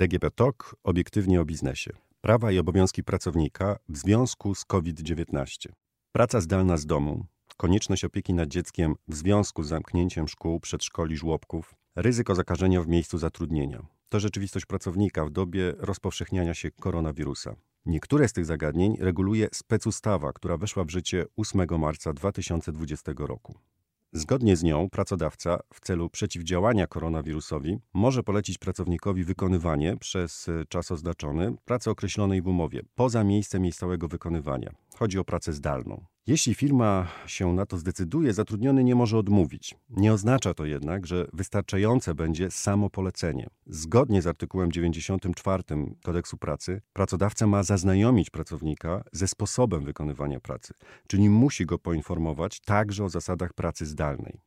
DGP TOK obiektywnie o biznesie. Prawa i obowiązki pracownika w związku z COVID-19. Praca zdalna z domu, konieczność opieki nad dzieckiem w związku z zamknięciem szkół, przedszkoli, żłobków, ryzyko zakażenia w miejscu zatrudnienia. To rzeczywistość pracownika w dobie rozpowszechniania się koronawirusa. Niektóre z tych zagadnień reguluje specustawa, która weszła w życie 8 marca 2020 roku. Zgodnie z nią pracodawca w celu przeciwdziałania koronawirusowi może polecić pracownikowi wykonywanie przez czas oznaczony pracy określonej w umowie poza miejscem jej stałego wykonywania. Chodzi o pracę zdalną. Jeśli firma się na to zdecyduje, zatrudniony nie może odmówić. Nie oznacza to jednak, że wystarczające będzie samo polecenie. Zgodnie z artykułem 94 kodeksu pracy, pracodawca ma zaznajomić pracownika ze sposobem wykonywania pracy, czyli musi go poinformować także o zasadach pracy zdalnej.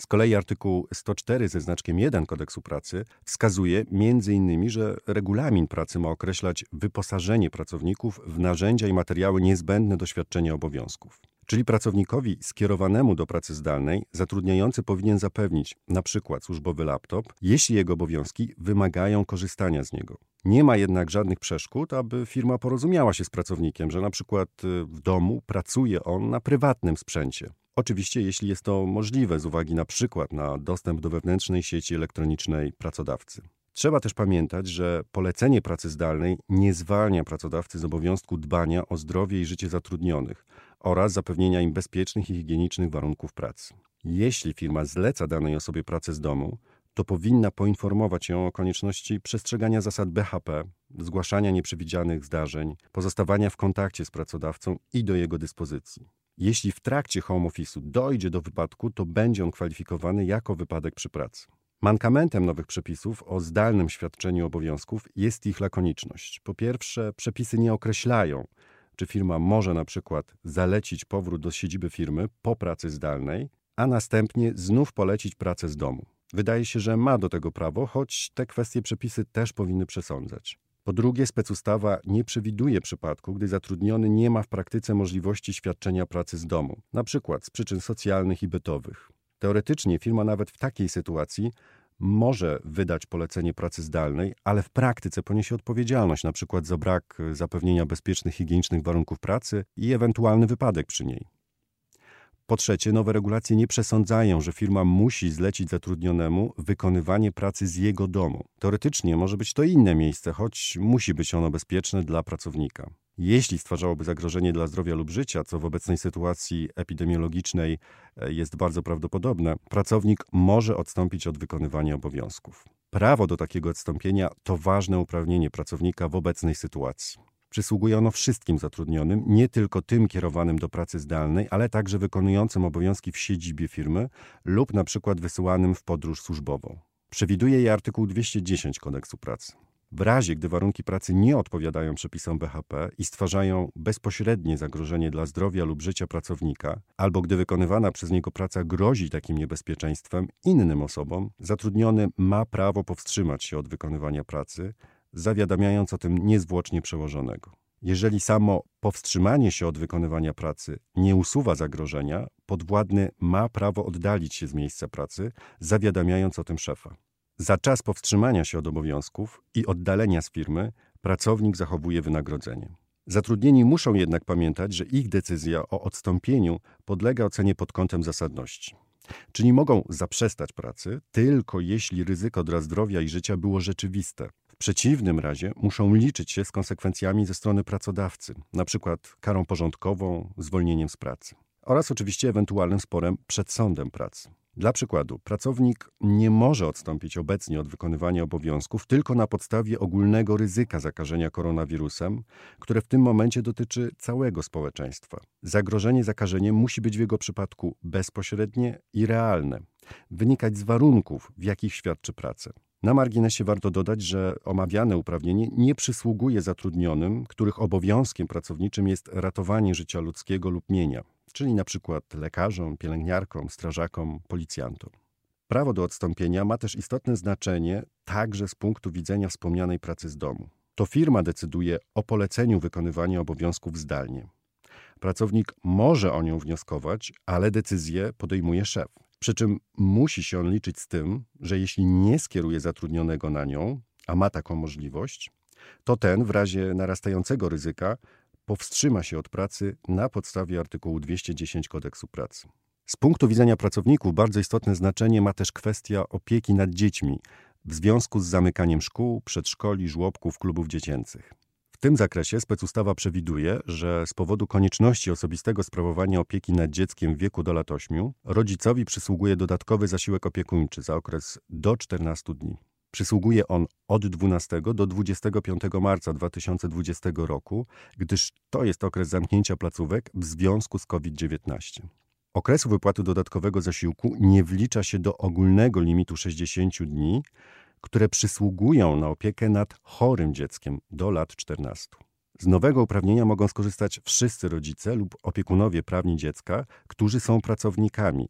Z kolei artykuł 104 ze znaczkiem 1 kodeksu pracy wskazuje m.in., że regulamin pracy ma określać wyposażenie pracowników w narzędzia i materiały niezbędne do świadczenia obowiązków. Czyli pracownikowi skierowanemu do pracy zdalnej zatrudniający powinien zapewnić np. służbowy laptop, jeśli jego obowiązki wymagają korzystania z niego. Nie ma jednak żadnych przeszkód, aby firma porozumiała się z pracownikiem, że np. w domu pracuje on na prywatnym sprzęcie. Oczywiście, jeśli jest to możliwe z uwagi na przykład na dostęp do wewnętrznej sieci elektronicznej pracodawcy. Trzeba też pamiętać, że polecenie pracy zdalnej nie zwalnia pracodawcy z obowiązku dbania o zdrowie i życie zatrudnionych oraz zapewnienia im bezpiecznych i higienicznych warunków pracy. Jeśli firma zleca danej osobie pracę z domu, to powinna poinformować ją o konieczności przestrzegania zasad BHP, zgłaszania nieprzewidzianych zdarzeń, pozostawania w kontakcie z pracodawcą i do jego dyspozycji. Jeśli w trakcie home office'u dojdzie do wypadku, to będzie on kwalifikowany jako wypadek przy pracy. Mankamentem nowych przepisów o zdalnym świadczeniu obowiązków jest ich lakoniczność. Po pierwsze, przepisy nie określają, czy firma może na przykład zalecić powrót do siedziby firmy po pracy zdalnej, a następnie znów polecić pracę z domu. Wydaje się, że ma do tego prawo, choć te kwestie przepisy też powinny przesądzać. Po drugie, specustawa nie przewiduje przypadku, gdy zatrudniony nie ma w praktyce możliwości świadczenia pracy z domu, przykład z przyczyn socjalnych i bytowych. Teoretycznie firma nawet w takiej sytuacji może wydać polecenie pracy zdalnej, ale w praktyce poniesie odpowiedzialność przykład za brak zapewnienia bezpiecznych higienicznych warunków pracy i ewentualny wypadek przy niej. Po trzecie, nowe regulacje nie przesądzają, że firma musi zlecić zatrudnionemu wykonywanie pracy z jego domu. Teoretycznie może być to inne miejsce, choć musi być ono bezpieczne dla pracownika. Jeśli stwarzałoby zagrożenie dla zdrowia lub życia, co w obecnej sytuacji epidemiologicznej e, jest bardzo prawdopodobne, pracownik może odstąpić od wykonywania obowiązków. Prawo do takiego odstąpienia to ważne uprawnienie pracownika w obecnej sytuacji. Przysługuje ono wszystkim zatrudnionym, nie tylko tym kierowanym do pracy zdalnej, ale także wykonującym obowiązki w siedzibie firmy lub na przykład wysyłanym w podróż służbową. Przewiduje je artykuł 210 kodeksu pracy. W razie, gdy warunki pracy nie odpowiadają przepisom BHP i stwarzają bezpośrednie zagrożenie dla zdrowia lub życia pracownika, albo gdy wykonywana przez niego praca grozi takim niebezpieczeństwem innym osobom, zatrudniony ma prawo powstrzymać się od wykonywania pracy, zawiadamiając o tym niezwłocznie przełożonego. Jeżeli samo powstrzymanie się od wykonywania pracy nie usuwa zagrożenia, podwładny ma prawo oddalić się z miejsca pracy, zawiadamiając o tym szefa. Za czas powstrzymania się od obowiązków i oddalenia z firmy pracownik zachowuje wynagrodzenie. Zatrudnieni muszą jednak pamiętać, że ich decyzja o odstąpieniu podlega ocenie pod kątem zasadności. Czyli mogą zaprzestać pracy tylko jeśli ryzyko dla zdrowia i życia było rzeczywiste, przeciwnym razie muszą liczyć się z konsekwencjami ze strony pracodawcy, np. karą porządkową, zwolnieniem z pracy oraz oczywiście ewentualnym sporem przed sądem pracy. Dla przykładu, pracownik nie może odstąpić obecnie od wykonywania obowiązków tylko na podstawie ogólnego ryzyka zakażenia koronawirusem, które w tym momencie dotyczy całego społeczeństwa. Zagrożenie zakażeniem musi być w jego przypadku bezpośrednie i realne, wynikać z warunków, w jakich świadczy pracę. Na marginesie warto dodać, że omawiane uprawnienie nie przysługuje zatrudnionym, których obowiązkiem pracowniczym jest ratowanie życia ludzkiego lub mienia, czyli na przykład lekarzom, pielęgniarkom, strażakom, policjantom. Prawo do odstąpienia ma też istotne znaczenie także z punktu widzenia wspomnianej pracy z domu. To firma decyduje o poleceniu wykonywania obowiązków zdalnie. Pracownik może o nią wnioskować, ale decyzję podejmuje szef. Przy czym musi się on liczyć z tym, że jeśli nie skieruje zatrudnionego na nią, a ma taką możliwość, to ten w razie narastającego ryzyka powstrzyma się od pracy na podstawie artykułu 210 kodeksu pracy. Z punktu widzenia pracowników bardzo istotne znaczenie ma też kwestia opieki nad dziećmi w związku z zamykaniem szkół, przedszkoli, żłobków, klubów dziecięcych. Tym zakresie specustawa przewiduje, że z powodu konieczności osobistego sprawowania opieki nad dzieckiem w wieku do lat 8 rodzicowi przysługuje dodatkowy zasiłek opiekuńczy za okres do 14 dni. Przysługuje on od 12 do 25 marca 2020 roku, gdyż to jest okres zamknięcia placówek w związku z COVID-19. Okresu wypłaty dodatkowego zasiłku nie wlicza się do ogólnego limitu 60 dni, które przysługują na opiekę nad chorym dzieckiem do lat 14. Z nowego uprawnienia mogą skorzystać wszyscy rodzice lub opiekunowie prawni dziecka, którzy są pracownikami,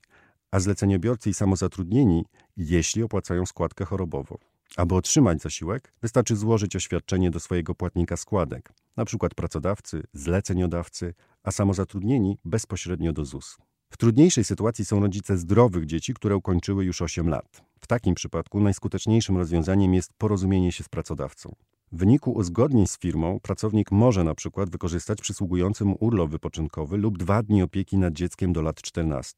a zleceniobiorcy i samozatrudnieni, jeśli opłacają składkę chorobową. Aby otrzymać zasiłek, wystarczy złożyć oświadczenie do swojego płatnika składek, np. pracodawcy, zleceniodawcy, a samozatrudnieni bezpośrednio do ZUS. W trudniejszej sytuacji są rodzice zdrowych dzieci, które ukończyły już 8 lat. W takim przypadku najskuteczniejszym rozwiązaniem jest porozumienie się z pracodawcą. W wyniku uzgodnień z firmą pracownik może na przykład wykorzystać przysługujący mu urlop wypoczynkowy lub dwa dni opieki nad dzieckiem do lat 14.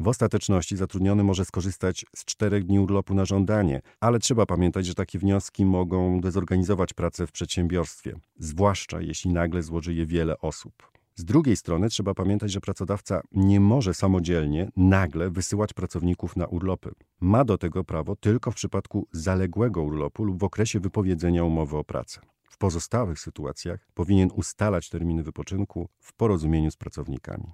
W ostateczności zatrudniony może skorzystać z czterech dni urlopu na żądanie, ale trzeba pamiętać, że takie wnioski mogą dezorganizować pracę w przedsiębiorstwie, zwłaszcza jeśli nagle złoży je wiele osób. Z drugiej strony trzeba pamiętać, że pracodawca nie może samodzielnie, nagle wysyłać pracowników na urlopy. Ma do tego prawo tylko w przypadku zaległego urlopu lub w okresie wypowiedzenia umowy o pracę. W pozostałych sytuacjach powinien ustalać terminy wypoczynku w porozumieniu z pracownikami.